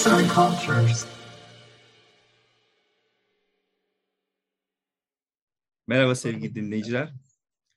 Arts and Cultures. Merhaba sevgili dinleyiciler.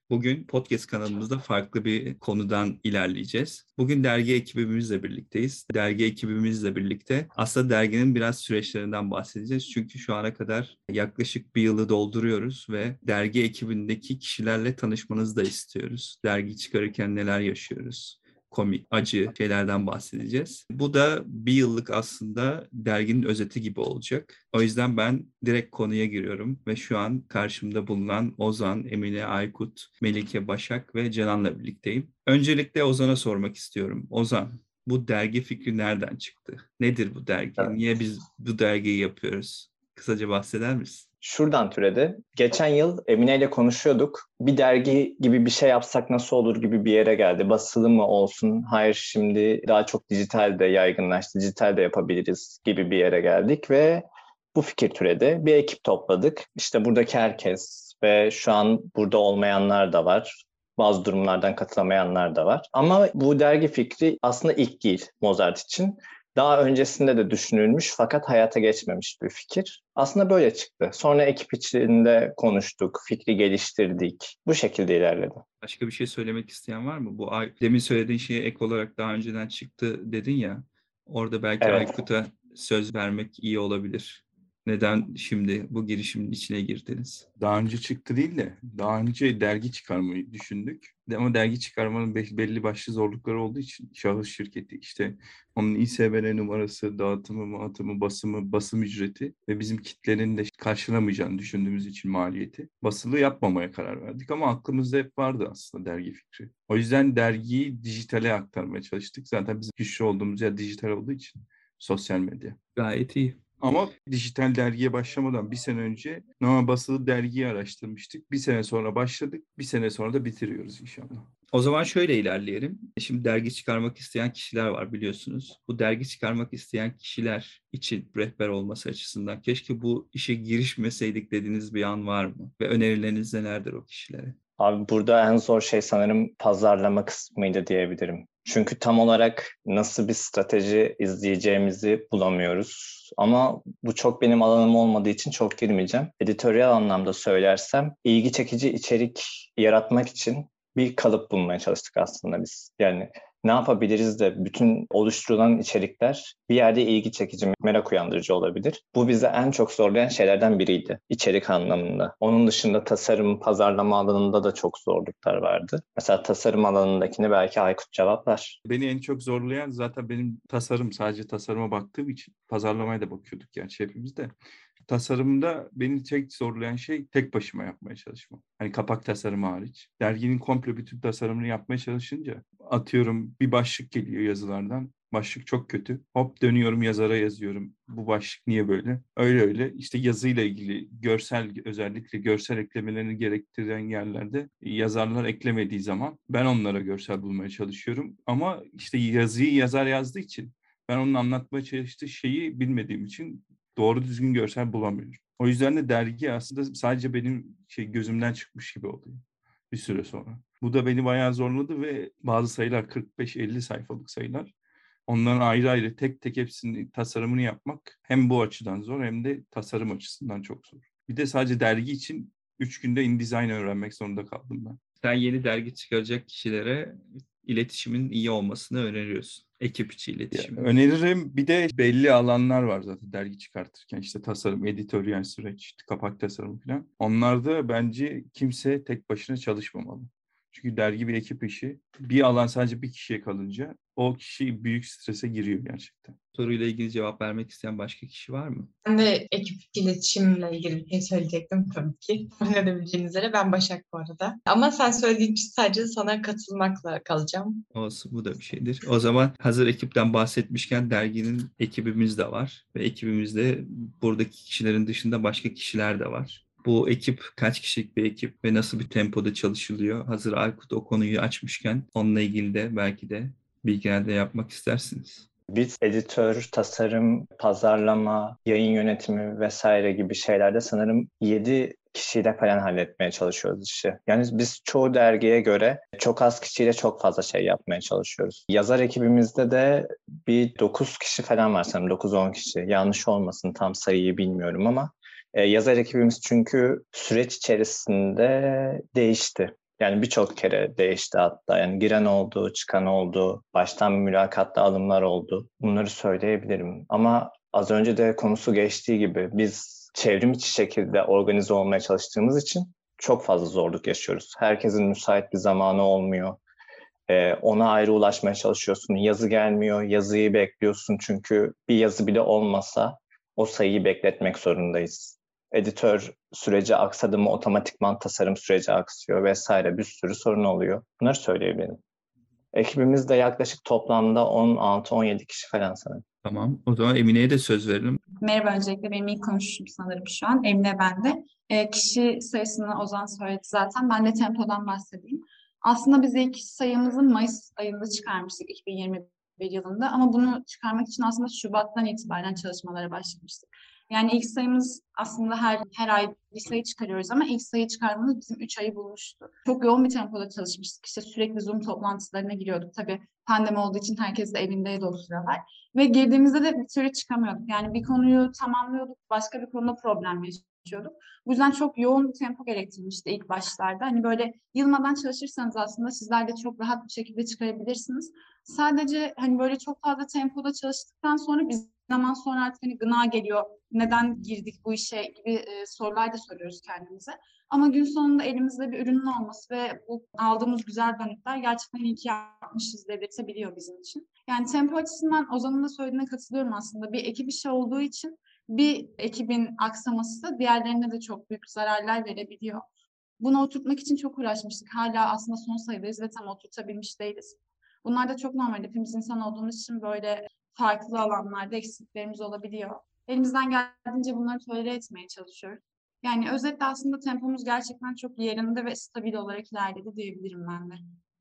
Bugün podcast kanalımızda farklı bir konudan ilerleyeceğiz. Bugün dergi ekibimizle birlikteyiz. Dergi ekibimizle birlikte aslında derginin biraz süreçlerinden bahsedeceğiz. Çünkü şu ana kadar yaklaşık bir yılı dolduruyoruz ve dergi ekibindeki kişilerle tanışmanızı da istiyoruz. Dergi çıkarırken neler yaşıyoruz? Komik, acı şeylerden bahsedeceğiz. Bu da bir yıllık aslında derginin özeti gibi olacak. O yüzden ben direkt konuya giriyorum ve şu an karşımda bulunan Ozan, Emine Aykut, Melike Başak ve Canan'la birlikteyim. Öncelikle Ozan'a sormak istiyorum. Ozan, bu dergi fikri nereden çıktı? Nedir bu dergi? Niye biz bu dergiyi yapıyoruz? Kısaca bahseder misin? Şuradan türedi. Geçen yıl Emine ile konuşuyorduk. Bir dergi gibi bir şey yapsak nasıl olur gibi bir yere geldi. Basılı mı olsun? Hayır şimdi daha çok dijital de yaygınlaştı. Dijital de yapabiliriz gibi bir yere geldik ve bu fikir türedi. Bir ekip topladık. İşte buradaki herkes ve şu an burada olmayanlar da var. Bazı durumlardan katılamayanlar da var. Ama bu dergi fikri aslında ilk değil Mozart için daha öncesinde de düşünülmüş fakat hayata geçmemiş bir fikir. Aslında böyle çıktı. Sonra ekip içinde konuştuk, fikri geliştirdik. Bu şekilde ilerledi. Başka bir şey söylemek isteyen var mı? Bu demin söylediğin şeye ek olarak daha önceden çıktı dedin ya. Orada belki evet. Aykut'a söz vermek iyi olabilir. Neden şimdi bu girişimin içine girdiniz? Daha önce çıktı değil de daha önce dergi çıkarmayı düşündük. Ama dergi çıkarmanın belli başlı zorlukları olduğu için şahıs şirketi işte onun İSBN numarası, dağıtımı, mağıtımı, basımı, basım ücreti ve bizim kitlenin de karşılamayacağını düşündüğümüz için maliyeti basılı yapmamaya karar verdik. Ama aklımızda hep vardı aslında dergi fikri. O yüzden dergiyi dijitale aktarmaya çalıştık. Zaten bizim güçlü olduğumuz yer dijital olduğu için sosyal medya. Gayet iyi. Ama dijital dergiye başlamadan bir sene önce normal basılı dergiyi araştırmıştık. Bir sene sonra başladık. Bir sene sonra da bitiriyoruz inşallah. O zaman şöyle ilerleyelim. Şimdi dergi çıkarmak isteyen kişiler var biliyorsunuz. Bu dergi çıkarmak isteyen kişiler için rehber olması açısından keşke bu işe girişmeseydik dediğiniz bir an var mı? Ve önerileriniz nelerdir o kişilere? Abi burada en zor şey sanırım pazarlama kısmıydı diyebilirim. Çünkü tam olarak nasıl bir strateji izleyeceğimizi bulamıyoruz. Ama bu çok benim alanım olmadığı için çok girmeyeceğim. Editoryal anlamda söylersem ilgi çekici içerik yaratmak için bir kalıp bulmaya çalıştık aslında biz. Yani ne yapabiliriz de bütün oluşturulan içerikler bir yerde ilgi çekici, merak uyandırıcı olabilir. Bu bize en çok zorlayan şeylerden biriydi içerik anlamında. Onun dışında tasarım, pazarlama alanında da çok zorluklar vardı. Mesela tasarım alanındakini belki Aykut cevaplar. Beni en çok zorlayan zaten benim tasarım, sadece tasarıma baktığım için pazarlamaya da bakıyorduk yani hepimiz de tasarımda beni tek zorlayan şey tek başıma yapmaya çalışmam. Hani kapak tasarımı hariç. Derginin komple bütün tasarımını yapmaya çalışınca atıyorum bir başlık geliyor yazılardan. Başlık çok kötü. Hop dönüyorum yazara yazıyorum. Bu başlık niye böyle? Öyle öyle. İşte yazıyla ilgili görsel özellikle görsel eklemelerini gerektiren yerlerde yazarlar eklemediği zaman ben onlara görsel bulmaya çalışıyorum. Ama işte yazıyı yazar yazdığı için ben onun anlatmaya çalıştığı şeyi bilmediğim için doğru düzgün görsel bulamıyorum. O yüzden de dergi aslında sadece benim şey gözümden çıkmış gibi oluyor bir süre sonra. Bu da beni bayağı zorladı ve bazı sayılar 45-50 sayfalık sayılar. Onların ayrı ayrı tek tek hepsinin tasarımını yapmak hem bu açıdan zor hem de tasarım açısından çok zor. Bir de sadece dergi için 3 günde InDesign öğrenmek zorunda kaldım ben. Sen yeni dergi çıkaracak kişilere iletişimin iyi olmasını öneriyorsun. Ekip içi iletişim. Öneririm. Bir de belli alanlar var zaten dergi çıkartırken. işte tasarım, editoryal süreç, kapak tasarımı falan. Onlarda bence kimse tek başına çalışmamalı. Çünkü dergi bir ekip işi. Bir alan sadece bir kişiye kalınca o kişi büyük strese giriyor gerçekten. Soruyla ilgili cevap vermek isteyen başka kişi var mı? Ben de ekip iletişimle ilgili bir şey söyleyecektim tabii ki. Tahmin edebileceğiniz üzere ben Başak bu arada. Ama sen söylediğin için sadece sana katılmakla kalacağım. Olsun bu da bir şeydir. O zaman hazır ekipten bahsetmişken derginin ekibimiz de var. Ve ekibimizde buradaki kişilerin dışında başka kişiler de var. Bu ekip kaç kişilik bir ekip ve nasıl bir tempoda çalışılıyor? Hazır Aykut o konuyu açmışken onunla ilgili de belki de bilgiler de yapmak istersiniz. Biz editör, tasarım, pazarlama, yayın yönetimi vesaire gibi şeylerde sanırım 7 kişiyle falan halletmeye çalışıyoruz işi. Yani biz çoğu dergiye göre çok az kişiyle çok fazla şey yapmaya çalışıyoruz. Yazar ekibimizde de bir 9 kişi falan var sanırım 9-10 kişi. Yanlış olmasın tam sayıyı bilmiyorum ama yazar ekibimiz çünkü süreç içerisinde değişti. Yani birçok kere değişti hatta. Yani giren oldu, çıkan oldu, baştan mülakatta alımlar oldu. Bunları söyleyebilirim. Ama az önce de konusu geçtiği gibi biz çevrim içi şekilde organize olmaya çalıştığımız için çok fazla zorluk yaşıyoruz. Herkesin müsait bir zamanı olmuyor. Ee, ona ayrı ulaşmaya çalışıyorsun. Yazı gelmiyor, yazıyı bekliyorsun çünkü bir yazı bile olmasa o sayıyı bekletmek zorundayız editör süreci aksadı mı otomatikman tasarım süreci aksıyor vesaire bir sürü sorun oluyor. Bunları söyleyebilirim. Ekibimiz de yaklaşık toplamda 16-17 kişi falan sanırım. Tamam. O zaman Emine'ye de söz verelim. Merhaba öncelikle benim ilk konuşum sanırım şu an. Emine ben de. E, kişi sayısını Ozan söyledi zaten. Ben de tempodan bahsedeyim. Aslında biz ilk sayımızı Mayıs ayında çıkarmıştık 2021 yılında ama bunu çıkarmak için aslında Şubat'tan itibaren çalışmalara başlamıştık. Yani ilk sayımız aslında her her ay bir sayı çıkarıyoruz ama ilk sayı çıkarmamız bizim 3 ayı bulmuştu. Çok yoğun bir tempoda çalışmıştık. İşte sürekli Zoom toplantılarına giriyorduk. Tabii pandemi olduğu için herkes de evindeydi o sıralar. Ve girdiğimizde de bir türlü çıkamıyorduk. Yani bir konuyu tamamlıyorduk, başka bir konuda problem yaşıyorduk. Bu yüzden çok yoğun bir tempo gerektirmişti ilk başlarda. Hani böyle yılmadan çalışırsanız aslında sizler de çok rahat bir şekilde çıkarabilirsiniz. Sadece hani böyle çok fazla tempoda çalıştıktan sonra biz zaman sonra artık hani gına geliyor. Neden girdik bu işe gibi e, sorular da soruyoruz kendimize. Ama gün sonunda elimizde bir ürünün olması ve bu aldığımız güzel dönütler gerçekten iyi ki yapmışız dedirtebiliyor bizim için. Yani tempo açısından Ozan'ın da söylediğine katılıyorum aslında. Bir ekip işi olduğu için bir ekibin aksaması diğerlerine de çok büyük zararlar verebiliyor. Bunu oturtmak için çok uğraşmıştık. Hala aslında son sayıdayız ve tam oturtabilmiş değiliz. Bunlar da çok normal. Hepimiz insan olduğumuz için böyle farklı alanlarda eksiklerimiz olabiliyor. Elimizden geldiğince bunları tolere etmeye çalışıyoruz. Yani özetle aslında tempomuz gerçekten çok yerinde ve stabil olarak ilerledi diyebilirim ben de.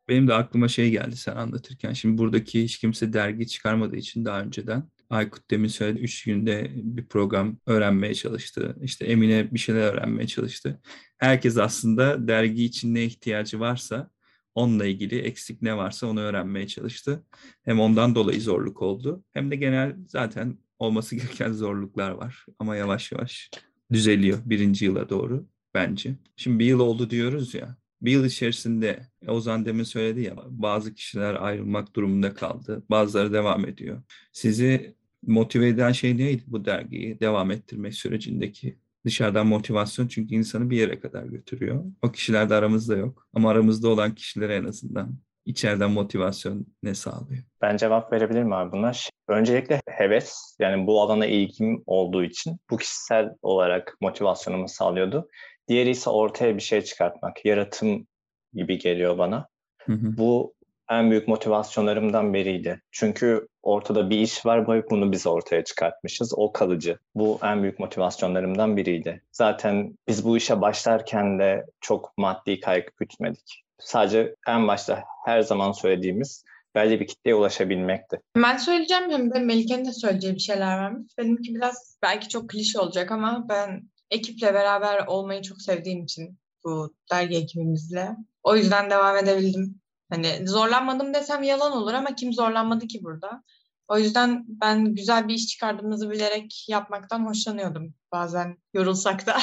Benim de aklıma şey geldi sen anlatırken. Şimdi buradaki hiç kimse dergi çıkarmadığı için daha önceden Aykut demin söyledi. Üç günde bir program öğrenmeye çalıştı. İşte Emine bir şeyler öğrenmeye çalıştı. Herkes aslında dergi için ne ihtiyacı varsa onunla ilgili eksik ne varsa onu öğrenmeye çalıştı. Hem ondan dolayı zorluk oldu hem de genel zaten olması gereken zorluklar var. Ama yavaş yavaş düzeliyor birinci yıla doğru bence. Şimdi bir yıl oldu diyoruz ya. Bir yıl içerisinde Ozan demin söyledi ya bazı kişiler ayrılmak durumunda kaldı. Bazıları devam ediyor. Sizi motive eden şey neydi bu dergiyi devam ettirmek sürecindeki? Dışarıdan motivasyon çünkü insanı bir yere kadar götürüyor. O kişiler de aramızda yok. Ama aramızda olan kişilere en azından içeriden motivasyon ne sağlıyor? Ben cevap verebilirim abi buna. Öncelikle heves yani bu alana ilgim olduğu için bu kişisel olarak motivasyonumu sağlıyordu. Diğeri ise ortaya bir şey çıkartmak, yaratım gibi geliyor bana. Hı hı. Bu en büyük motivasyonlarımdan biriydi. Çünkü ortada bir iş var ve bunu biz ortaya çıkartmışız. O kalıcı. Bu en büyük motivasyonlarımdan biriydi. Zaten biz bu işe başlarken de çok maddi kaygı gütmedik. Sadece en başta her zaman söylediğimiz belli bir kitleye ulaşabilmekti. Ben söyleyeceğim hem de Melike'nin de söyleyeceği bir şeyler varmış. Benimki biraz belki çok klişe olacak ama ben ekiple beraber olmayı çok sevdiğim için bu dergi ekibimizle. O yüzden devam edebildim. Hani zorlanmadım desem yalan olur ama kim zorlanmadı ki burada? O yüzden ben güzel bir iş çıkardığımızı bilerek yapmaktan hoşlanıyordum. Bazen yorulsak da.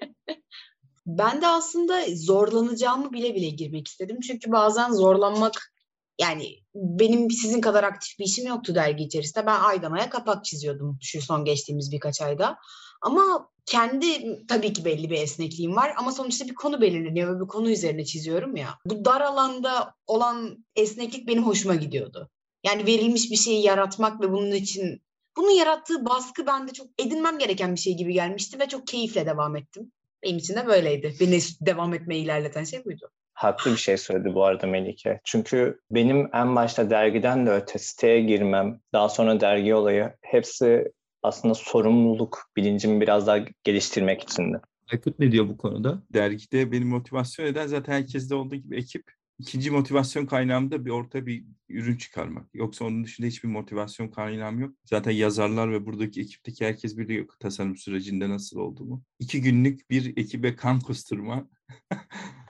ben de aslında zorlanacağımı bile bile girmek istedim. Çünkü bazen zorlanmak yani benim sizin kadar aktif bir işim yoktu dergi içerisinde. Ben aydan aya kapak çiziyordum şu son geçtiğimiz birkaç ayda. Ama kendi tabii ki belli bir esnekliğim var ama sonuçta bir konu belirleniyor ve bir konu üzerine çiziyorum ya. Bu dar alanda olan esneklik benim hoşuma gidiyordu. Yani verilmiş bir şeyi yaratmak ve bunun için bunun yarattığı baskı bende çok edinmem gereken bir şey gibi gelmişti ve çok keyifle devam ettim. Benim için de böyleydi. Beni devam etmeyi ilerleten şey buydu. Haklı bir şey söyledi bu arada Melike. Çünkü benim en başta dergiden de öte siteye girmem, daha sonra dergi olayı hepsi aslında sorumluluk bilincimi biraz daha geliştirmek içindi. Aykut ne diyor bu konuda? Dergide beni motivasyon eden zaten herkeste olduğu gibi ekip. İkinci motivasyon kaynağım da bir orta bir ürün çıkarmak. Yoksa onun dışında hiçbir motivasyon kaynağım yok. Zaten yazarlar ve buradaki ekipteki herkes biliyor tasarım sürecinde nasıl olduğumu. İki günlük bir ekibe kan kusturma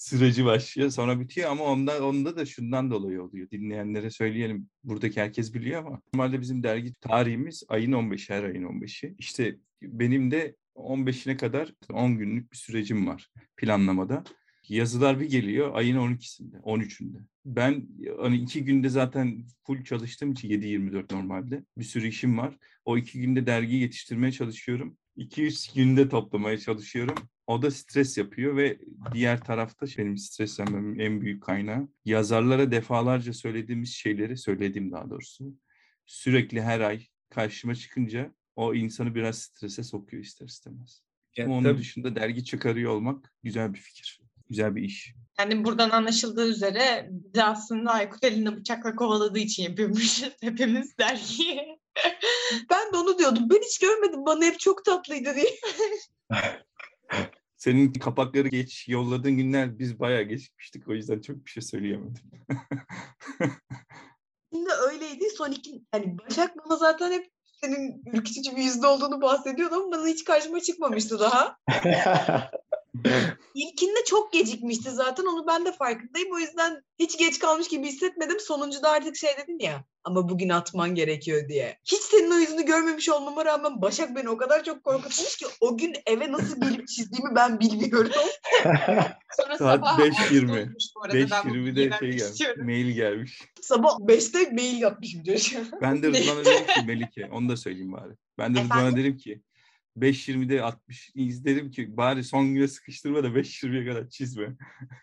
süreci başlıyor. Sonra bitiyor ama onda, onda da şundan dolayı oluyor. Dinleyenlere söyleyelim. Buradaki herkes biliyor ama normalde bizim dergi tarihimiz ayın 15'i, her ayın 15'i. İşte benim de 15'ine kadar 10 günlük bir sürecim var planlamada. Yazılar bir geliyor ayın 12'sinde, 13'ünde. Ben hani iki günde zaten full çalıştığım için 7-24 normalde. Bir sürü işim var. O iki günde dergi yetiştirmeye çalışıyorum. 2-3 günde toplamaya çalışıyorum. O da stres yapıyor ve diğer tarafta benim streslenmemin en büyük kaynağı yazarlara defalarca söylediğimiz şeyleri, söylediğim daha doğrusu sürekli her ay karşıma çıkınca o insanı biraz strese sokuyor ister istemez. Yani Onun tabii- dışında dergi çıkarıyor olmak güzel bir fikir. Güzel bir iş. Yani buradan anlaşıldığı üzere bizi aslında Aykut elinde bıçakla kovaladığı için yapıyormuşuz hepimiz dergiyi. Ben de onu diyordum. Ben hiç görmedim. Bana hep çok tatlıydı diye. Senin kapakları geç yolladığın günler biz bayağı geçmiştik. O yüzden çok bir şey söyleyemedim. Şimdi öyleydi. Son iki... Hani Başak bana zaten hep senin ürkütücü bir yüzde olduğunu bahsediyordu ama bana hiç karşıma çıkmamıştı daha. İlkinde çok gecikmişti zaten. Onu ben de farkındayım. O yüzden hiç geç kalmış gibi hissetmedim. Sonuncuda artık şey dedin ya. Ama bugün atman gerekiyor diye. Hiç senin o yüzünü görmemiş olmama rağmen Başak beni o kadar çok korkutmuş ki o gün eve nasıl gelip çizdiğimi ben bilmiyorum. Sonra Saat sabah 5.20. altı olmuş bu arada. Ben bu 5.20'de bilgiyi şey gelmiş. istiyorum. Mail gelmiş. Sabah 5'te mail yapmışım çocuğa. Ben de Rıdvan'a dedim ki Melike, onu da söyleyeyim bari. Ben de Rıdvan'a dedim ki 5.20'de 60 izledim ki bari son güne sıkıştırma da 5.20'ye kadar çizme.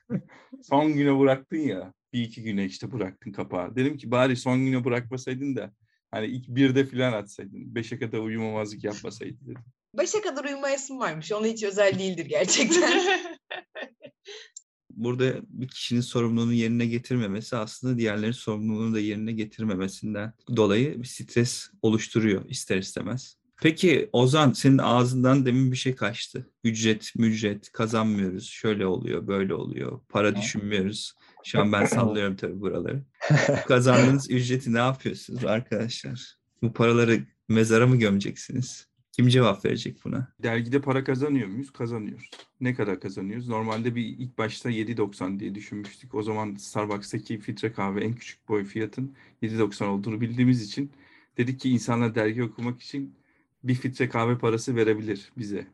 son güne bıraktın ya. Bir iki güne işte bıraktın kapağı. Dedim ki bari son güne bırakmasaydın da hani ilk birde falan atsaydın. Beşe kadar uyumamazlık yapmasaydın dedim. Başa kadar uyumayasım varmış. Ona hiç özel değildir gerçekten. burada bir kişinin sorumluluğunu yerine getirmemesi aslında diğerlerinin sorumluluğunu da yerine getirmemesinden dolayı bir stres oluşturuyor ister istemez. Peki Ozan senin ağzından demin bir şey kaçtı. Ücret, mücret kazanmıyoruz. Şöyle oluyor, böyle oluyor. Para düşünmüyoruz. Şu an ben sallıyorum tabii buraları. Bu Kazandığınız ücreti ne yapıyorsunuz arkadaşlar? Bu paraları mezara mı gömeceksiniz? Kim cevap verecek buna? Dergide para kazanıyor muyuz? Kazanıyoruz. Ne kadar kazanıyoruz? Normalde bir ilk başta 7.90 diye düşünmüştük. O zaman Starbucks'taki filtre kahve en küçük boy fiyatın 7.90 olduğunu bildiğimiz için dedik ki insanlar dergi okumak için bir filtre kahve parası verebilir bize.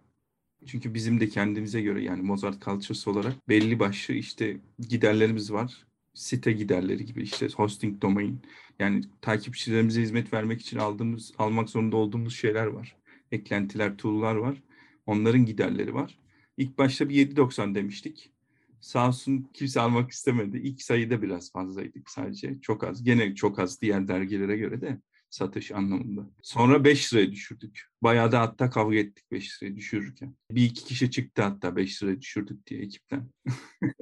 Çünkü bizim de kendimize göre yani Mozart Cultures olarak belli başlı işte giderlerimiz var. Site giderleri gibi işte hosting domain yani takipçilerimize hizmet vermek için aldığımız almak zorunda olduğumuz şeyler var eklentiler, tool'lar var. Onların giderleri var. İlk başta bir 7.90 demiştik. Sağ olsun kimse almak istemedi. İlk sayıda biraz fazlaydık sadece. Çok az. Gene çok az diğer dergilere göre de satış anlamında. Sonra 5 liraya düşürdük. Bayağı da hatta kavga ettik 5 liraya düşürürken. Bir iki kişi çıktı hatta 5 liraya düşürdük diye ekipten.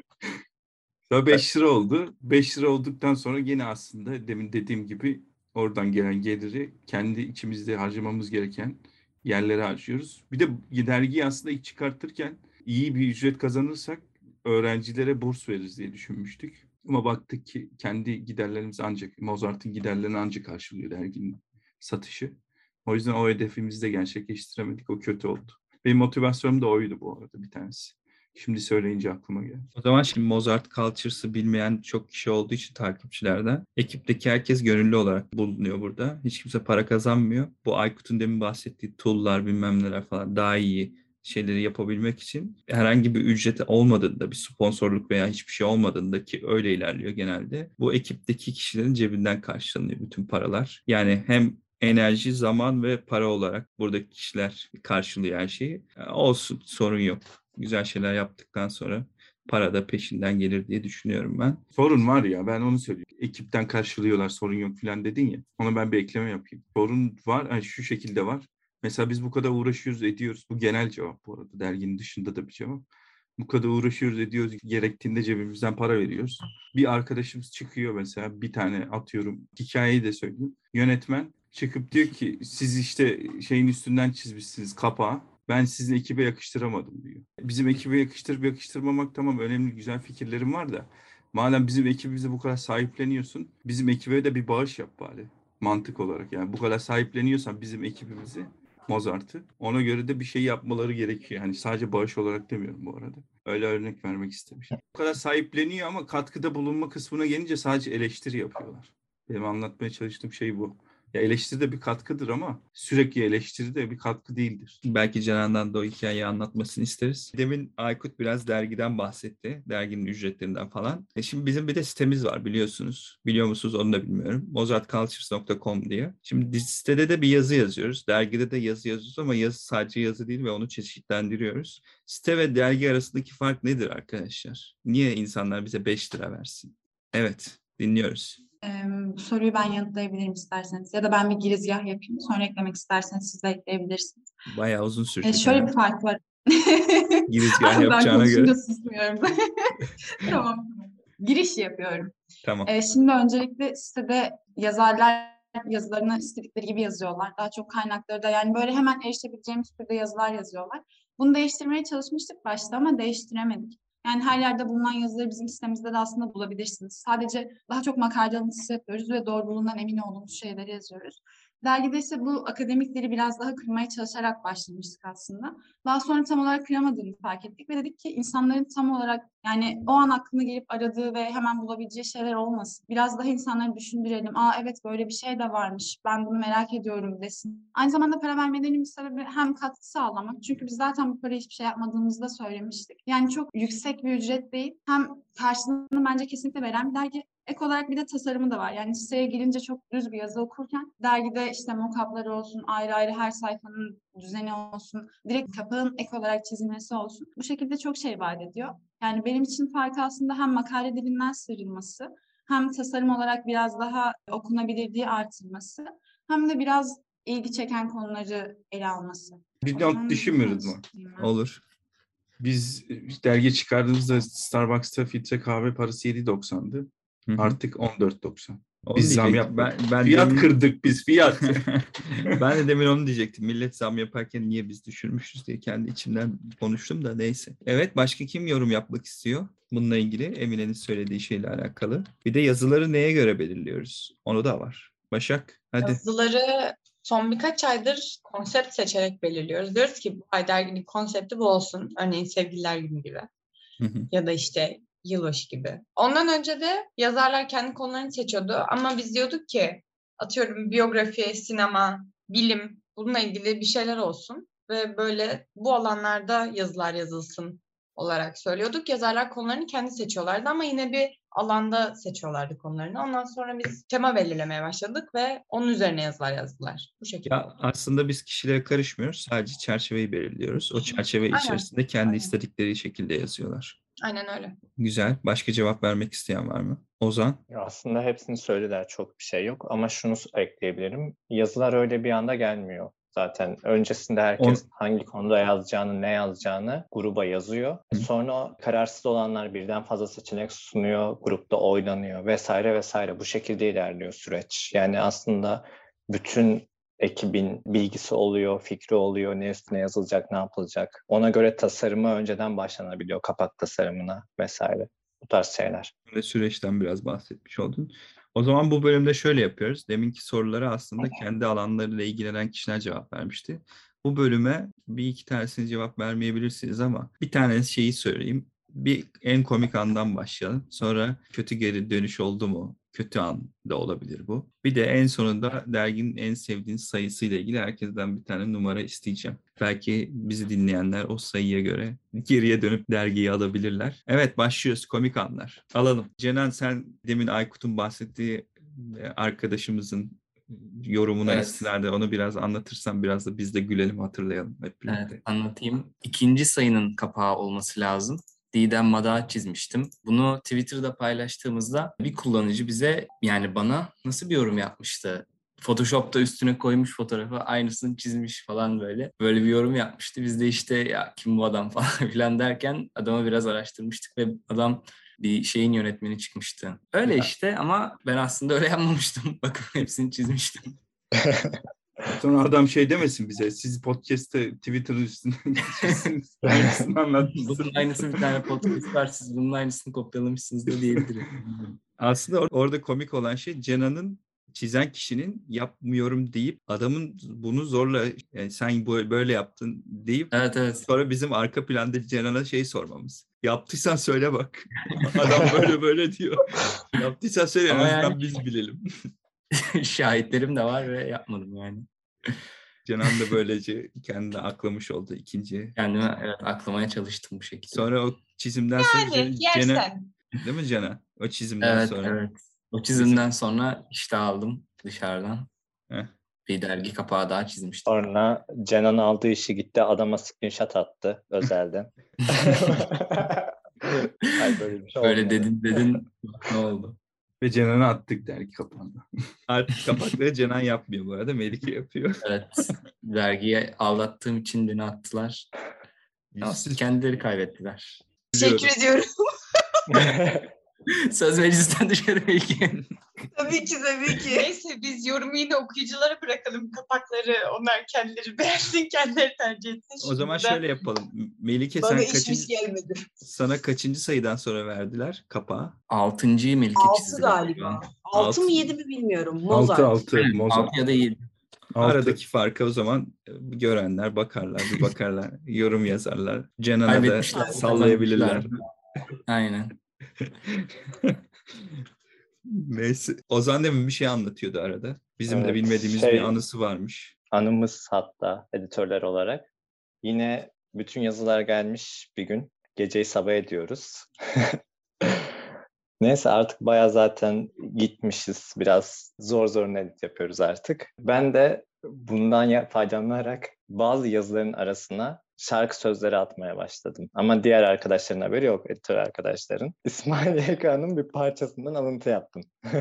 Sonra 5 lira oldu. 5 lira olduktan sonra yine aslında demin dediğim gibi oradan gelen geliri kendi içimizde harcamamız gereken yerlere harcıyoruz. Bir de dergiyi aslında ilk çıkartırken iyi bir ücret kazanırsak öğrencilere burs veririz diye düşünmüştük. Ama baktık ki kendi giderlerimiz ancak, Mozart'ın giderlerini ancak karşılıyor derginin satışı. O yüzden o hedefimizi de gerçekleştiremedik. O kötü oldu. Benim motivasyonum da oydu bu arada bir tanesi. Şimdi söyleyince aklıma geldi. O zaman şimdi Mozart Cultures'ı bilmeyen çok kişi olduğu için takipçilerden ekipteki herkes gönüllü olarak bulunuyor burada. Hiç kimse para kazanmıyor. Bu Aykut'un demin bahsettiği tool'lar bilmem neler falan daha iyi şeyleri yapabilmek için herhangi bir ücreti olmadığında bir sponsorluk veya hiçbir şey olmadığında ki öyle ilerliyor genelde. Bu ekipteki kişilerin cebinden karşılanıyor bütün paralar. Yani hem enerji, zaman ve para olarak buradaki kişiler karşılıyor her şeyi. Olsun sorun yok. Güzel şeyler yaptıktan sonra para da peşinden gelir diye düşünüyorum ben. Sorun var ya ben onu söylüyorum. Ekipten karşılıyorlar sorun yok falan dedin ya. Ona ben bir ekleme yapayım. Sorun var yani şu şekilde var. Mesela biz bu kadar uğraşıyoruz ediyoruz. Bu genel cevap bu arada. Derginin dışında da bir cevap. Bu kadar uğraşıyoruz ediyoruz. Gerektiğinde cebimizden para veriyoruz. Bir arkadaşımız çıkıyor mesela bir tane atıyorum. Hikayeyi de söyleyeyim. Yönetmen çıkıp diyor ki siz işte şeyin üstünden çizmişsiniz kapağı. Ben sizin ekibe yakıştıramadım diyor. Bizim ekibe yakıştırıp yakıştırmamak tamam önemli güzel fikirlerim var da Madem bizim ekibimize bu kadar sahipleniyorsun, bizim ekibe de bir bağış yap bari. Mantık olarak yani bu kadar sahipleniyorsan bizim ekibimizi, Mozart'ı ona göre de bir şey yapmaları gerekiyor. Hani sadece bağış olarak demiyorum bu arada. Öyle örnek vermek istemişim. Bu kadar sahipleniyor ama katkıda bulunma kısmına gelince sadece eleştiri yapıyorlar. Benim anlatmaya çalıştığım şey bu. Ya eleştiri de bir katkıdır ama sürekli eleştiri de bir katkı değildir. Belki Canan'dan da o hikayeyi anlatmasını isteriz. Demin Aykut biraz dergiden bahsetti. Derginin ücretlerinden falan. E şimdi bizim bir de sitemiz var biliyorsunuz. Biliyor musunuz onu da bilmiyorum. mozartcultures.com diye. Şimdi sitede de bir yazı yazıyoruz. Dergide de yazı yazıyoruz ama yazı sadece yazı değil ve onu çeşitlendiriyoruz. Site ve dergi arasındaki fark nedir arkadaşlar? Niye insanlar bize 5 lira versin? Evet, dinliyoruz. Ee, bu soruyu ben yanıtlayabilirim isterseniz. Ya da ben bir girizgah yapayım. Sonra eklemek isterseniz siz de ekleyebilirsiniz. Bayağı uzun sürecek. Ee, şöyle yani. bir fark var. Girizgah ben yapacağına göre. konuşunca susmuyorum. tamam. Giriş yapıyorum. Tamam. Ee, şimdi öncelikle sitede yazarlar yazılarını istedikleri gibi yazıyorlar. Daha çok kaynakları da yani böyle hemen erişebileceğimiz türde yazılar yazıyorlar. Bunu değiştirmeye çalışmıştık başta ama değiştiremedik. Yani her yerde bulunan yazıları bizim sitemizde de aslında bulabilirsiniz. Sadece daha çok makale alıntısı yapıyoruz ve doğruluğundan emin olduğumuz şeyleri yazıyoruz. Dergide ise bu akademikleri biraz daha kırmaya çalışarak başlamıştık aslında. Daha sonra tam olarak kıramadığını fark ettik ve dedik ki insanların tam olarak yani o an aklına gelip aradığı ve hemen bulabileceği şeyler olmasın. Biraz daha insanları düşündürelim. Aa evet böyle bir şey de varmış. Ben bunu merak ediyorum desin. Aynı zamanda para vermelerinin bir sebebi hem katkı sağlamak. Çünkü biz zaten bu parayı hiçbir şey yapmadığımızda söylemiştik. Yani çok yüksek bir ücret değil. Hem karşılığını bence kesinlikle veren bir dergi. Ek olarak bir de tasarımı da var. Yani siteye girince çok düz bir yazı okurken dergide işte mock-up'ları olsun, ayrı ayrı her sayfanın düzeni olsun, direkt kapağın ek olarak çizilmesi olsun. Bu şekilde çok şey vaat ediyor. Yani benim için farkı aslında hem makale dilinden sıyrılması, hem tasarım olarak biraz daha okunabilirliği artırması, hem de biraz ilgi çeken konuları ele alması. Bir not düşünmüyoruz mu? Olur. Biz dergi çıkardığımızda Starbucks'ta filtre kahve parası 7.90'dı. Hı hı. Artık 14.90. Onu Biz zam diyecektim. yaptık. Ben, ben Fiyat demin- kırdık biz fiyat. ben de demin onu diyecektim. Millet zam yaparken niye biz düşürmüşüz diye kendi içimden konuştum da neyse. Evet başka kim yorum yapmak istiyor? Bununla ilgili Emine'nin söylediği şeyle alakalı. Bir de yazıları neye göre belirliyoruz? Onu da var. Başak hadi. Yazıları son birkaç aydır konsept seçerek belirliyoruz. Diyoruz ki bu ay derginin konsepti bu olsun. Örneğin Sevgililer Günü gibi Hı hı. ya da işte yılbaşı gibi. Ondan önce de yazarlar kendi konularını seçiyordu ama biz diyorduk ki atıyorum biyografi, sinema, bilim bununla ilgili bir şeyler olsun ve böyle bu alanlarda yazılar yazılsın olarak söylüyorduk. Yazarlar konularını kendi seçiyorlardı ama yine bir alanda seçiyorlardı konularını. Ondan sonra biz tema belirlemeye başladık ve onun üzerine yazılar yazdılar. Bu şekilde. Ya aslında biz kişilere karışmıyoruz. Sadece çerçeveyi belirliyoruz. O çerçeve Aynen. içerisinde kendi Aynen. istedikleri şekilde yazıyorlar. Aynen öyle. Güzel. Başka cevap vermek isteyen var mı? Ozan? Ya Aslında hepsini söylediler çok bir şey yok ama şunu ekleyebilirim. Yazılar öyle bir anda gelmiyor. Zaten öncesinde herkes hangi konuda yazacağını, ne yazacağını gruba yazıyor. Hı. Sonra o kararsız olanlar birden fazla seçenek sunuyor, grupta oynanıyor vesaire vesaire. Bu şekilde ilerliyor süreç. Yani aslında bütün ekibin bilgisi oluyor, fikri oluyor, ne üstüne yazılacak, ne yapılacak. Ona göre tasarıma önceden başlanabiliyor, kapak tasarımına vesaire. Bu tarz şeyler. ve süreçten biraz bahsetmiş oldun. O zaman bu bölümde şöyle yapıyoruz. Deminki sorulara aslında kendi alanlarıyla ilgilenen kişiler cevap vermişti. Bu bölüme bir iki tanesini cevap vermeyebilirsiniz ama bir tane şeyi söyleyeyim. Bir en komik andan başlayalım. Sonra kötü geri dönüş oldu mu? Kötü an da olabilir bu. Bir de en sonunda derginin en sevdiğiniz sayısıyla ilgili herkesten bir tane numara isteyeceğim. Belki bizi dinleyenler o sayıya göre geriye dönüp dergiyi alabilirler. Evet başlıyoruz komik anlar. Alalım. Cenan sen demin Aykut'un bahsettiği e, arkadaşımızın yorumuna Evet. istinaden onu biraz anlatırsan biraz da biz de gülelim hatırlayalım hep birlikte. Evet, anlatayım. İkinci sayının kapağı olması lazım. Didem Mada çizmiştim. Bunu Twitter'da paylaştığımızda bir kullanıcı bize yani bana nasıl bir yorum yapmıştı? Photoshop'ta üstüne koymuş fotoğrafı aynısını çizmiş falan böyle. Böyle bir yorum yapmıştı. Biz de işte ya kim bu adam falan filan derken adamı biraz araştırmıştık ve adam bir şeyin yönetmeni çıkmıştı. Öyle işte ama ben aslında öyle yapmamıştım. Bakın hepsini çizmiştim. Sonra adam şey demesin bize. Siz podcast'te Twitter'ın üstünden geçiyorsunuz. Aynısını anlatmışsınız. Bunun aynısı bir tane podcast var. Siz bunun aynısını kopyalamışsınız da diyebilirim. Aslında or- orada komik olan şey Cena'nın çizen kişinin yapmıyorum deyip adamın bunu zorla yani sen böyle yaptın deyip Evet evet. sonra bizim arka planda Cenan'a şey sormamız. Yaptıysan söyle bak. Adam böyle böyle diyor. Yaptıysan söyle en yani- biz bilelim. Şahitlerim de var ve yapmadım yani. Canan da böylece kendini aklamış oldu ikinci. Kendime evet aklamaya çalıştım bu şekilde. Sonra o çizimden sonra Yani Cena- yersen. değil mi Cana? O çizimden Evet sonra. evet. O çizimden sonra işte aldım dışarıdan. Heh. Bir dergi kapağı daha çizmiştim. Sonra Cenan aldığı işi gitti adama screenshot attı özelden. Hayır, böyle bir şey Böyle olmadı. dedin dedin ne oldu? Ve Cenan'ı attık dergi kapağında. Artık kapakları Cenan yapmıyor bu arada. Melike yapıyor. Evet. Dergiye aldattığım için beni attılar. Siz kendileri kaybettiler. Teşekkür ediyorum. Söz meclisten dışarı belki. Tabii ki tabii ki. Neyse biz yorumu yine okuyuculara bırakalım kapakları. Onlar kendileri beğensin, kendileri tercih etsin. O zaman Şimdiden- şöyle yapalım. Melike Bana sen kaçıncı, gelmedi. sana kaçıncı sayıdan sonra verdiler kapağı? Altıncıyı Melike Altı çizdi. galiba. Altı mı Altı. yedi mi bilmiyorum. Mozart. 6 6 Aynen, Mozart. Altı ya da yedi. Altı. Aradaki farkı o zaman e, görenler bakarlar, bir bakarlar, yorum yazarlar. Cenan'a da sallayabilirler. Aynen. Neyse. Ozan demin bir şey anlatıyordu arada. Bizim de Evet, bilmediğimiz şey- bir anısı varmış. Anımız hatta editörler olarak. Yine bütün yazılar gelmiş bir gün. Geceyi sabah ediyoruz. Neyse artık baya zaten gitmişiz. Biraz zor zor edit yapıyoruz artık. Ben de bundan faydalanarak bazı yazıların arasına şarkı sözleri atmaya başladım. Ama diğer arkadaşların haberi yok, editör arkadaşların. İsmail YK'nın bir parçasından alıntı yaptım.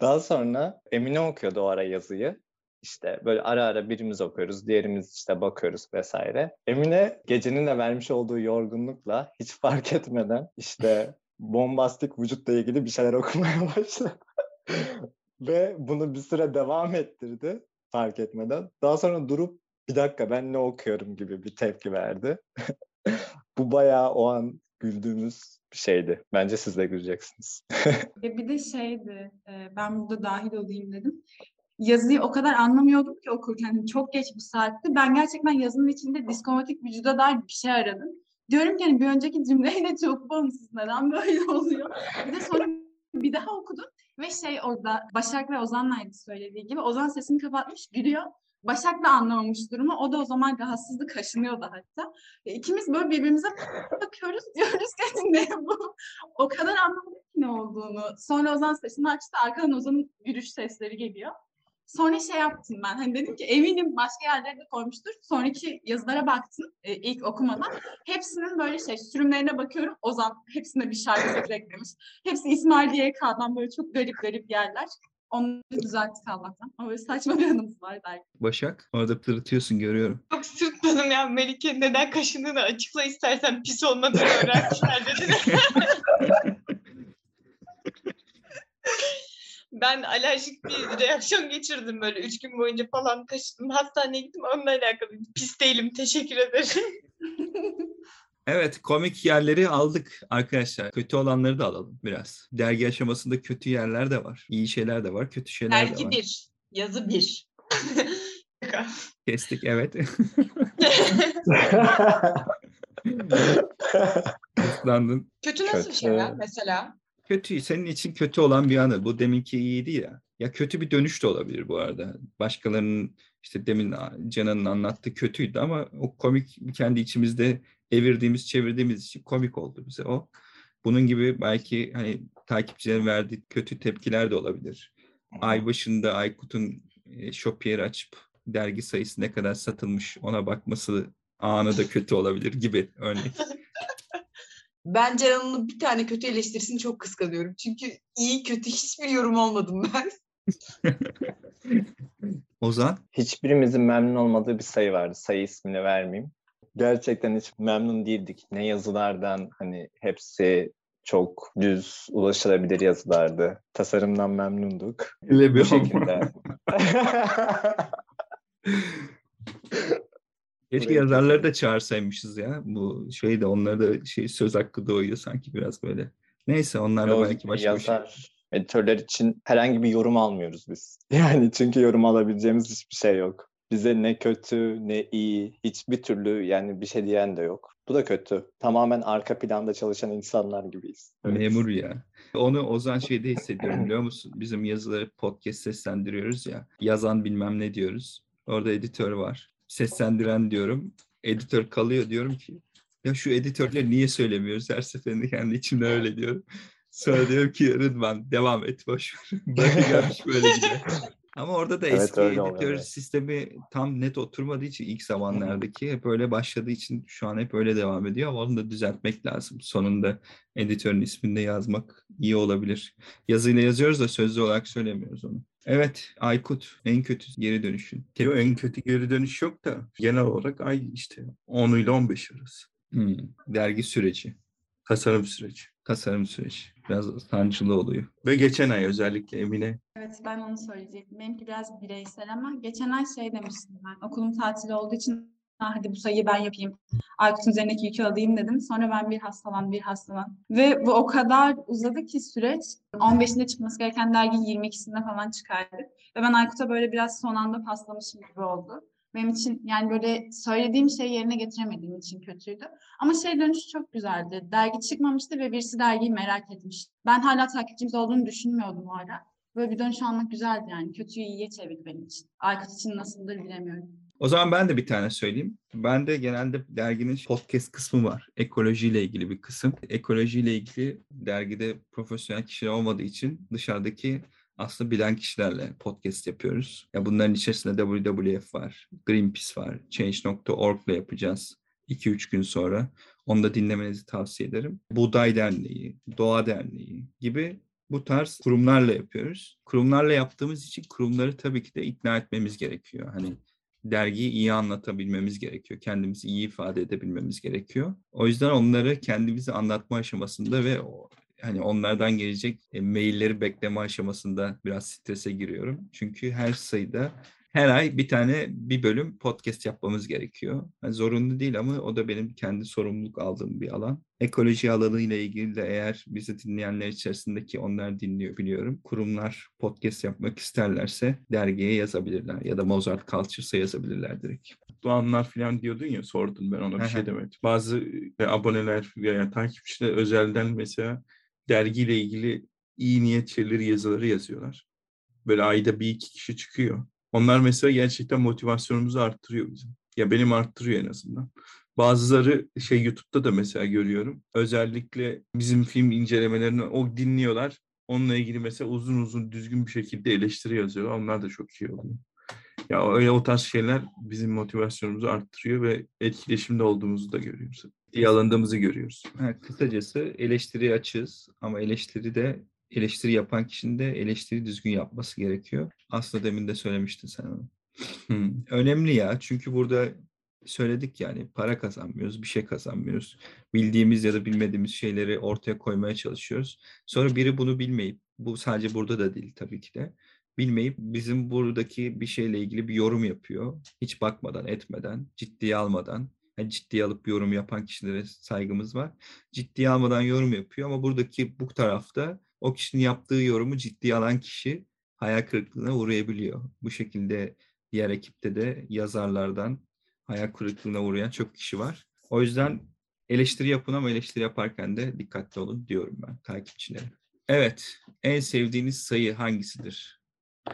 Daha sonra Emine okuyordu o ara yazıyı. İşte böyle ara ara birimiz okuyoruz, diğerimiz işte bakıyoruz vesaire. Emine gecenin de vermiş olduğu yorgunlukla hiç fark etmeden işte bombastik vücutla ilgili bir şeyler okumaya başladı. Ve bunu bir süre devam ettirdi fark etmeden. Daha sonra durup bir dakika ben ne okuyorum gibi bir tepki verdi. Bu bayağı o an güldüğümüz bir şeydi. Bence siz de güleceksiniz. Ya bir de şeydi, e, ben burada dahil olayım dedim. Yazıyı o kadar anlamıyordum ki okurken. Hani Çok geç bu saatte. Ben gerçekten yazının içinde diskomatik vücuda dair bir şey aradım. Diyorum ki hani bir önceki cümleyle çok bağımsız. Neden böyle oluyor? Bir de sonra bir daha okudum. Ve şey orada Başak ve Ozan'laydı söylediği gibi. Ozan sesini kapatmış, gülüyor. Başak da anlamamış durumu. O da o zaman rahatsızdı, kaşınıyordu hatta. E, İkimiz böyle birbirimize bakıyoruz. Diyoruz ki "Hani ne bu? O kadar anlamadık ne olduğunu. Sonra Ozan sesini açtı. Arkadan Ozan'ın gülüş sesleri geliyor. Sonra şey yaptım ben. Hani dedim ki eminim başka yerlerde koymuştur. Sonraki yazılara baktım e, ilk okumadan. Hepsinin böyle şey sürümlerine bakıyorum. Ozan hepsine bir şarkı eklemiş. Hepsi İsmail YK'dan böyle çok garip garip yerler. Onları düzelttik Allah'tan. Ama böyle saçma bir anımız var belki. Başak, orada pırıtıyorsun görüyorum. Çok sırtmadım ya Melike neden kaşındığını açıkla istersen pis olmadığını öğrenmişler dedi. ben alerjik bir reaksiyon geçirdim böyle üç gün boyunca falan kaşıdım. Hastaneye gittim onunla alakalı. Pis değilim teşekkür ederim. Evet, komik yerleri aldık arkadaşlar. Kötü olanları da alalım biraz. Dergi aşamasında kötü yerler de var. İyi şeyler de var, kötü şeyler de Dergi var. bir, yazı bir. Kestik, evet. Islandın. Kötü nasıl Kötü. şeyler mesela? Kötü, senin için kötü olan bir anı. Bu deminki iyiydi ya. Ya kötü bir dönüş de olabilir bu arada. Başkalarının işte demin Canan'ın anlattığı kötüydü ama o komik kendi içimizde evirdiğimiz, çevirdiğimiz için komik oldu bize o. Bunun gibi belki hani takipçilerin verdiği kötü tepkiler de olabilir. Ay başında Aykut'un e, Shopier açıp dergi sayısı ne kadar satılmış ona bakması anı da kötü olabilir gibi örnek. Ben Ceren'in bir tane kötü eleştirisini çok kıskanıyorum. Çünkü iyi kötü hiçbir yorum olmadım ben. Ozan? Hiçbirimizin memnun olmadığı bir sayı vardı. Sayı ismini vermeyeyim. Gerçekten hiç memnun değildik. Ne yazılardan hani hepsi çok düz ulaşılabilir yazılardı. Tasarımdan memnunduk. Öyle Bu şekilde. Keşke yazarları da çağırsaymışız ya. Bu şey de onlara da şey söz hakkı doğuyor sanki biraz böyle. Neyse onlar da belki başka bir şey. yazar, editörler için herhangi bir yorum almıyoruz biz. Yani çünkü yorum alabileceğimiz hiçbir şey yok. Bize ne kötü ne iyi hiçbir türlü yani bir şey diyen de yok. Bu da kötü. Tamamen arka planda çalışan insanlar gibiyiz. Evet. Memur ya. Onu Ozan şeyde hissediyorum biliyor musun? Bizim yazıları podcast seslendiriyoruz ya. Yazan bilmem ne diyoruz. Orada editör var. Seslendiren diyorum. Editör kalıyor diyorum ki ya şu editörleri niye söylemiyoruz her seferinde kendi içimde öyle diyorum. Sonra diyorum ki Rıdvan devam et boş ver. Böyle gelmiş böyle gidiyor. Ama orada da Evet, eski editör evet. sistemi tam net oturmadığı için ilk zamanlardaki hep öyle başladığı için şu an hep öyle devam ediyor ama onu da düzeltmek lazım. Sonunda editörün ismini de yazmak iyi olabilir. Yazıyla yazıyoruz da sözlü olarak söylemiyoruz onu. Evet Aykut en kötü geri dönüşün. Yok, en kötü geri dönüş yok da genel olarak ay işte 10 ile 15 arası. Hmm, dergi süreci, Tasarım süreci. tasarım süreci. Biraz sancılı oluyor. Ve geçen ay özellikle Emine Evet ben onu söyleyecektim. Benimki biraz bireysel ama geçen ay şey demiştim ben. Okulum tatili olduğu için "Ha, hadi bu sayıyı ben yapayım. Aykut'un üzerindeki yükü alayım dedim. Sonra ben bir hastalan, bir hastalan. Ve bu o kadar uzadı ki süreç. 15'inde çıkması gereken dergi 22'sinde falan çıkardık. Ve ben Aykut'a böyle biraz son anda paslamışım gibi oldu. Benim için yani böyle söylediğim şeyi yerine getiremediğim için kötüydü. Ama şey dönüşü çok güzeldi. Dergi çıkmamıştı ve birisi dergiyi merak etmiş. Ben hala takipçimiz olduğunu düşünmüyordum o ara. Böyle bir dönüş almak güzeldi yani. Kötüyü iyiye çevirdi benim için. Aykut için nasıldır bilemiyorum. O zaman ben de bir tane söyleyeyim. Ben de genelde derginin podcast kısmı var. Ekolojiyle ilgili bir kısım. Ekolojiyle ilgili dergide profesyonel kişiler olmadığı için dışarıdaki aslında bilen kişilerle podcast yapıyoruz. Ya bunların içerisinde WWF var, Greenpeace var, Change.org ile yapacağız 2-3 gün sonra. Onu da dinlemenizi tavsiye ederim. Buğday Derneği, Doğa Derneği gibi bu tarz kurumlarla yapıyoruz. Kurumlarla yaptığımız için kurumları tabii ki de ikna etmemiz gerekiyor. Hani dergiyi iyi anlatabilmemiz gerekiyor. Kendimizi iyi ifade edebilmemiz gerekiyor. O yüzden onları kendimizi anlatma aşamasında ve hani onlardan gelecek e, mailleri bekleme aşamasında biraz strese giriyorum. Çünkü her sayıda her ay bir tane bir bölüm podcast yapmamız gerekiyor. Yani zorunlu değil ama o da benim kendi sorumluluk aldığım bir alan. Ekoloji alanıyla ilgili de eğer bizi dinleyenler içerisindeki onlar dinliyor biliyorum. Kurumlar podcast yapmak isterlerse dergiye yazabilirler ya da Mozart Cultures'a yazabilirler direkt. Doğanlar falan diyordun ya sordun ben ona bir şey demedim. Bazı e, aboneler veya takipçiler özelden mesela dergiyle ilgili iyi niyet şeyleri yazıları yazıyorlar. Böyle ayda bir iki kişi çıkıyor. Onlar mesela gerçekten motivasyonumuzu arttırıyor bizim. Ya benim arttırıyor en azından. Bazıları şey YouTube'da da mesela görüyorum. Özellikle bizim film incelemelerini o dinliyorlar. Onunla ilgili mesela uzun uzun düzgün bir şekilde eleştiri yazıyorlar. Onlar da çok iyi oluyor. Ya öyle o tarz şeyler bizim motivasyonumuzu arttırıyor ve etkileşimde olduğumuzu da görüyoruz. İyi alındığımızı görüyoruz. Ha, kısacası eleştiriye açığız ama eleştiri de eleştiri yapan kişinin de eleştiri düzgün yapması gerekiyor. Aslında demin de söylemiştin sen onu. Hmm. Önemli ya çünkü burada söyledik yani para kazanmıyoruz, bir şey kazanmıyoruz. Bildiğimiz ya da bilmediğimiz şeyleri ortaya koymaya çalışıyoruz. Sonra biri bunu bilmeyip, bu sadece burada da değil tabii ki de, bilmeyip bizim buradaki bir şeyle ilgili bir yorum yapıyor. Hiç bakmadan, etmeden, ciddiye almadan. Yani ciddiye alıp yorum yapan kişilere saygımız var. Ciddiye almadan yorum yapıyor ama buradaki bu tarafta o kişinin yaptığı yorumu ciddiye alan kişi hayal kırıklığına uğrayabiliyor. Bu şekilde diğer ekipte de yazarlardan hayal kırıklığına uğrayan çok kişi var. O yüzden eleştiri yapın ama eleştiri yaparken de dikkatli olun diyorum ben takipçilere. Evet, en sevdiğiniz sayı hangisidir?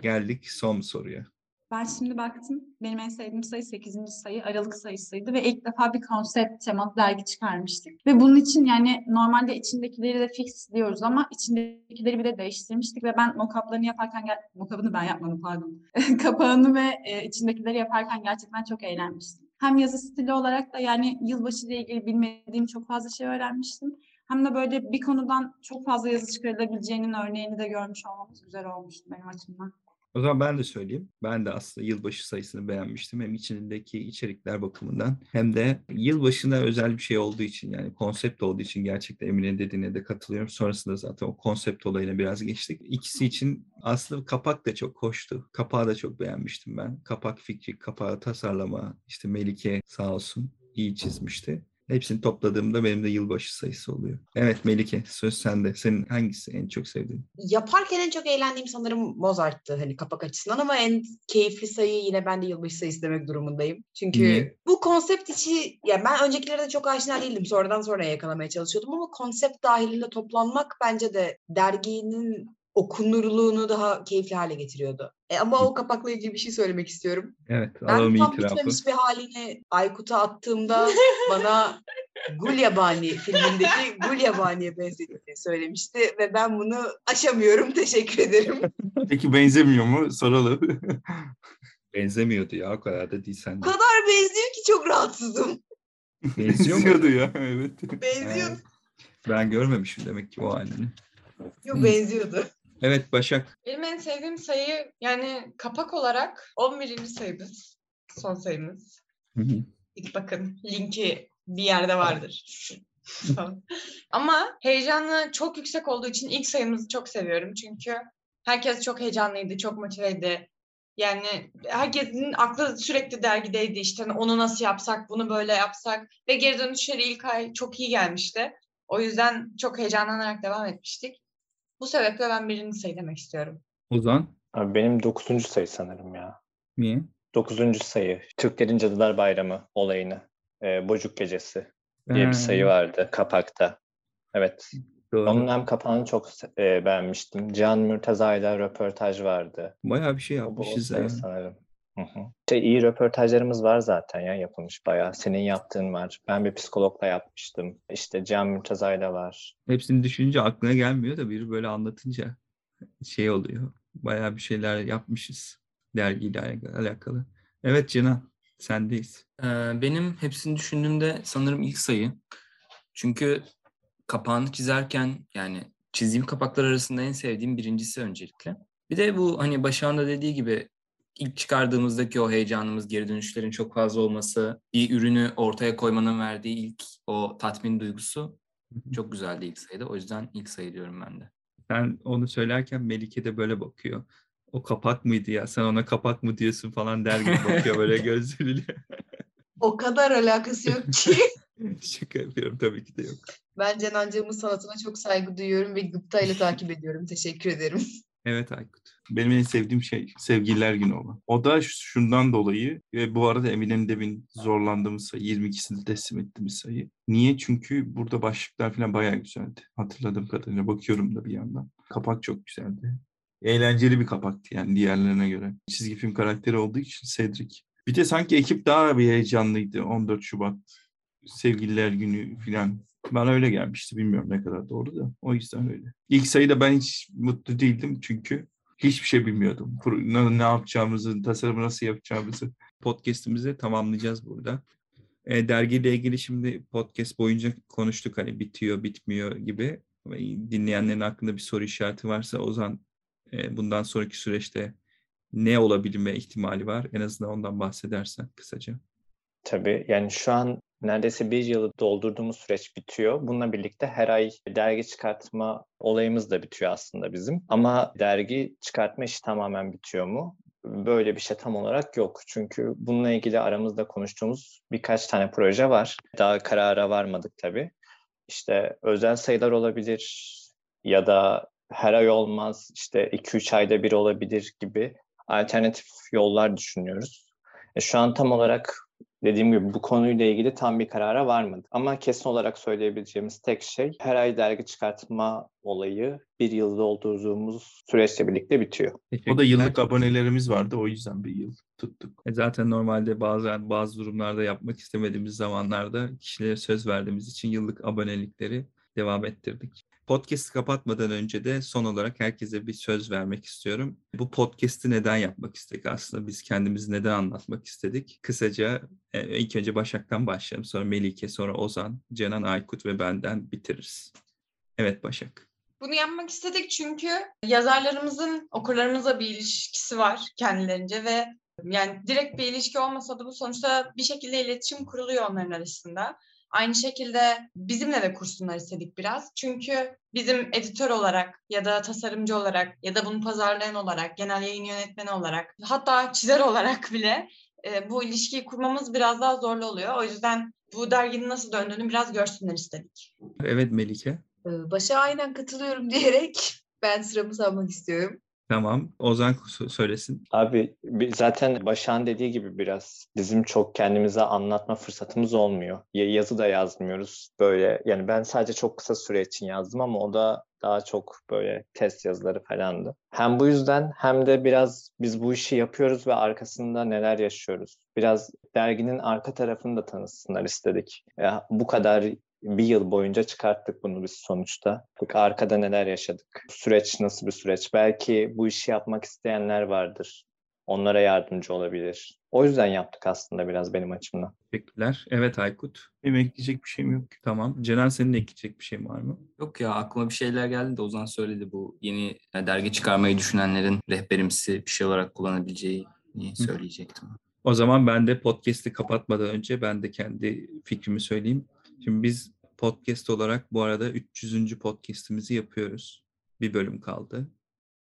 Geldik son soruya. Ben şimdi baktım. Benim en sevdiğim sayı 8. sayı Aralık sayısıydı ve ilk defa bir konsept temalı dergi çıkarmıştık. Ve bunun için yani normalde içindekileri de fix diyoruz ama içindekileri bir de değiştirmiştik ve ben mock-up'larını yaparken, mock-up'ını ben yapmadım pardon. Kapağını ve e, içindekileri yaparken gerçekten çok eğlenmiştim. Hem yazı stili olarak da yani yılbaşı ile ilgili bilmediğim çok fazla şey öğrenmiştim. Hem de böyle bir konudan çok fazla yazı çıkarılabileceğinin örneğini de görmüş olmamız güzel olmuştu benim açımdan. O zaman ben de söyleyeyim. Ben de aslında yılbaşı sayısını beğenmiştim. Hem içindeki içerikler bakımından hem de yılbaşına özel bir şey olduğu için yani konsept olduğu için gerçekten Emine'nin dediğine de katılıyorum. Sonrasında zaten o konsept olayına biraz geçtik. İkisi için aslında kapak da çok hoştu. Kapağı da çok beğenmiştim ben. Kapak fikri, kapağı tasarlama, işte Melike sağ olsun iyi çizmişti. Hepsini topladığımda benim de yılbaşı sayısı oluyor. Evet Melike söz sende. Senin hangisi en çok sevdiğin? Yaparken en çok eğlendiğim sanırım Mozart'tı hani kapak açısından ama en keyifli sayı yine ben de yılbaşı sayısı demek durumundayım. Çünkü Niye? bu konsept içi ya ben öncekilerde de çok aşina değildim. Sonradan sonra yakalamaya çalışıyordum ama konsept dahilinde toplanmak bence de derginin okunurluğunu daha keyifli hale getiriyordu. E, ama o kapakla ilgili bir şey söylemek istiyorum. Evet Ben alalım tam itirafı. bitmemiş bir halini Aykut'a attığımda bana Gulyabani filmindeki Gulyabani'ye benzediğini söylemişti ve ben bunu aşamıyorum. Teşekkür ederim. Peki benzemiyor mu? Soralım. Benzemiyordu ya o kadar da değil sen O kadar benziyor ki çok rahatsızım. Benziyor? Benziyordu ya. Evet. Benziyor. Evet. Ben görmemişim demek ki o halini. Yok benziyordu. Evet Başak. Benim en sevdiğim sayı yani kapak olarak 11. sayımız. Son sayımız. Hı hı. Git bakın linki bir yerde vardır. Ama heyecanı çok yüksek olduğu için ilk sayımızı çok seviyorum. Çünkü herkes çok heyecanlıydı, çok motiveydi. Yani herkesin aklı sürekli dergideydi işte hani onu nasıl yapsak, bunu böyle yapsak ve geri dönüşleri ilk ay çok iyi gelmişti. O yüzden çok heyecanlanarak devam etmiştik. Bu sebeple ben birinci sayı demek istiyorum. Ozan. Abi benim dokuzuncu sayı sanırım ya. Niye? Dokuzuncu sayı. Türklerin Cadılar Bayramı olayını. Ee, Bocuk Gecesi diye bir sayı vardı kapakta. Evet. Doğru. Onun hem kapağını çok e, beğenmiştim. Cihan Mürteza ile röportaj vardı. Bayağı bir şey O, o yapmışız sayı ya. sanırım. Hı hı. Şey, iyi röportajlarımız var zaten ya yapılmış bayağı. Senin yaptığın var. Ben bir psikologla yapmıştım. İşte Cihan Mürteza ile var. Hepsini düşününce aklına gelmiyor da biri böyle anlatınca şey oluyor. Bayağı bir şeyler yapmışız dergiyle alak- alakalı. Evet Cina sendeyiz. Ee, benim hepsini düşündüğümde sanırım ilk sayı. Çünkü kapağını çizerken yani çizdiğim kapaklar arasında en sevdiğim birincisi öncelikle. Bir de bu hani Başak'ın da dediği gibi ilk çıkardığımızdaki o heyecanımız, geri dönüşlerin çok fazla olması, bir ürünü ortaya koymanın verdiği ilk o tatmin duygusu çok güzeldi ilk sayıda. O yüzden ilk sayı diyorum ben de. Sen onu söylerken Melike de böyle bakıyor. O kapak mıydı ya? Sen ona kapak mı diyorsun falan der gibi bakıyor böyle gözleriyle. O kadar alakası yok ki. Şaka yapıyorum tabii ki de yok. Ben Cenancığımın sanatına çok saygı duyuyorum ve gıptayla takip ediyorum. Teşekkür ederim. Evet Aykut. Benim en sevdiğim şey Sevgililer Günü olan. O da şundan dolayı ve bu arada Emine'nin demin zorlandığımız sayı 22'sini teslim ettiğimiz sayı. Niye? Çünkü burada başlıklar falan bayağı güzeldi. Hatırladığım kadarıyla bakıyorum da bir yandan. Kapak çok güzeldi. Eğlenceli bir kapaktı yani diğerlerine göre. Çizgi film karakteri olduğu için Cedric. Bir de sanki ekip daha bir heyecanlıydı 14 Şubat Sevgililer Günü falan. Bana öyle gelmişti. Bilmiyorum ne kadar doğru da. O yüzden öyle. İlk sayıda ben hiç mutlu değildim çünkü hiçbir şey bilmiyordum. Ne, ne yapacağımızı, tasarımı nasıl yapacağımızı. Podcast'imizi tamamlayacağız burada. E, dergiyle ilgili şimdi podcast boyunca konuştuk hani bitiyor, bitmiyor gibi. Dinleyenlerin aklında bir soru işareti varsa Ozan e, bundan sonraki süreçte ne olabilme ihtimali var? En azından ondan bahsedersen kısaca. Tabii yani şu an neredeyse bir yılı doldurduğumuz süreç bitiyor. Bununla birlikte her ay dergi çıkartma olayımız da bitiyor aslında bizim. Ama dergi çıkartma işi tamamen bitiyor mu? Böyle bir şey tam olarak yok. Çünkü bununla ilgili aramızda konuştuğumuz birkaç tane proje var. Daha karara varmadık tabii. İşte özel sayılar olabilir ya da her ay olmaz işte 2-3 ayda bir olabilir gibi alternatif yollar düşünüyoruz. E, şu an tam olarak dediğim gibi bu konuyla ilgili tam bir karara varmadık. Ama kesin olarak söyleyebileceğimiz tek şey her ay dergi çıkartma olayı bir yıl doldurduğumuz süreçle birlikte bitiyor. O da yıllık abonelerimiz vardı. O yüzden bir yıl tuttuk. E zaten normalde bazen bazı durumlarda yapmak istemediğimiz zamanlarda kişilere söz verdiğimiz için yıllık abonelikleri devam ettirdik. Podcast'ı kapatmadan önce de son olarak herkese bir söz vermek istiyorum. Bu podcast'i neden yapmak istedik aslında? Biz kendimizi neden anlatmak istedik? Kısaca e, ilk önce Başak'tan başlayalım. Sonra Melike, sonra Ozan, Cenan, Aykut ve benden bitiririz. Evet Başak. Bunu yapmak istedik çünkü yazarlarımızın okurlarımızla bir ilişkisi var kendilerince ve yani direkt bir ilişki olmasa da bu sonuçta bir şekilde iletişim kuruluyor onların arasında. Aynı şekilde bizimle de kursunlar istedik biraz. Çünkü bizim editör olarak ya da tasarımcı olarak ya da bunu pazarlayan olarak, genel yayın yönetmeni olarak hatta çizer olarak bile e, bu ilişkiyi kurmamız biraz daha zorlu oluyor. O yüzden bu derginin nasıl döndüğünü biraz görsünler istedik. Evet Melike. Ee, Başa aynen katılıyorum diyerek ben sıramı salmak istiyorum. Tamam. Ozan söylesin. Abi zaten Başak'ın dediği gibi biraz bizim çok kendimize anlatma fırsatımız olmuyor. Yazı da yazmıyoruz böyle. Yani ben sadece çok kısa süre için yazdım ama o da daha çok böyle test yazıları falandı. Hem bu yüzden hem de biraz biz bu işi yapıyoruz ve arkasında neler yaşıyoruz. Biraz derginin arka tarafını da tanısınlar istedik. Ya bu kadar bir yıl boyunca çıkarttık bunu biz sonuçta. Bak arkada neler yaşadık. Süreç nasıl bir süreç? Belki bu işi yapmak isteyenler vardır. Onlara yardımcı olabilir. O yüzden yaptık aslında biraz benim açımdan. Teşekkürler. Evet Aykut. Benim ekleyecek bir şeyim yok. Tamam. Cenan senin ekleyecek bir şey var mı? Yok ya aklıma bir şeyler geldi de Ozan söyledi bu yeni dergi çıkarmayı düşünenlerin rehberimsi bir şey olarak kullanabileceği söyleyecektim. O zaman ben de podcast'i kapatmadan önce ben de kendi fikrimi söyleyeyim. Şimdi biz podcast olarak bu arada 300. podcast'imizi yapıyoruz. Bir bölüm kaldı.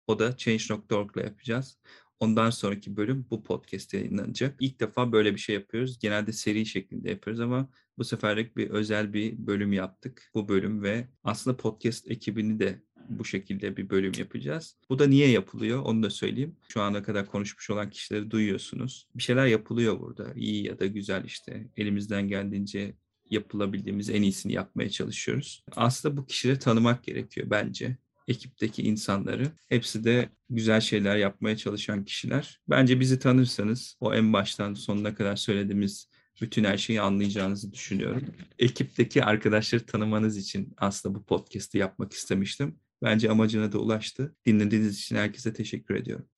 O da Change.org ile yapacağız. Ondan sonraki bölüm bu podcast yayınlanacak. İlk defa böyle bir şey yapıyoruz. Genelde seri şeklinde yapıyoruz ama bu seferlik bir özel bir bölüm yaptık. Bu bölüm ve aslında podcast ekibini de bu şekilde bir bölüm yapacağız. Bu da niye yapılıyor onu da söyleyeyim. Şu ana kadar konuşmuş olan kişileri duyuyorsunuz. Bir şeyler yapılıyor burada. İyi ya da güzel işte. Elimizden geldiğince yapılabildiğimiz en iyisini yapmaya çalışıyoruz. Aslında bu kişileri tanımak gerekiyor bence. Ekipteki insanları. Hepsi de güzel şeyler yapmaya çalışan kişiler. Bence bizi tanırsanız o en baştan sonuna kadar söylediğimiz bütün her şeyi anlayacağınızı düşünüyorum. Ekipteki arkadaşları tanımanız için aslında bu podcast'i yapmak istemiştim. Bence amacına da ulaştı. Dinlediğiniz için herkese teşekkür ediyorum.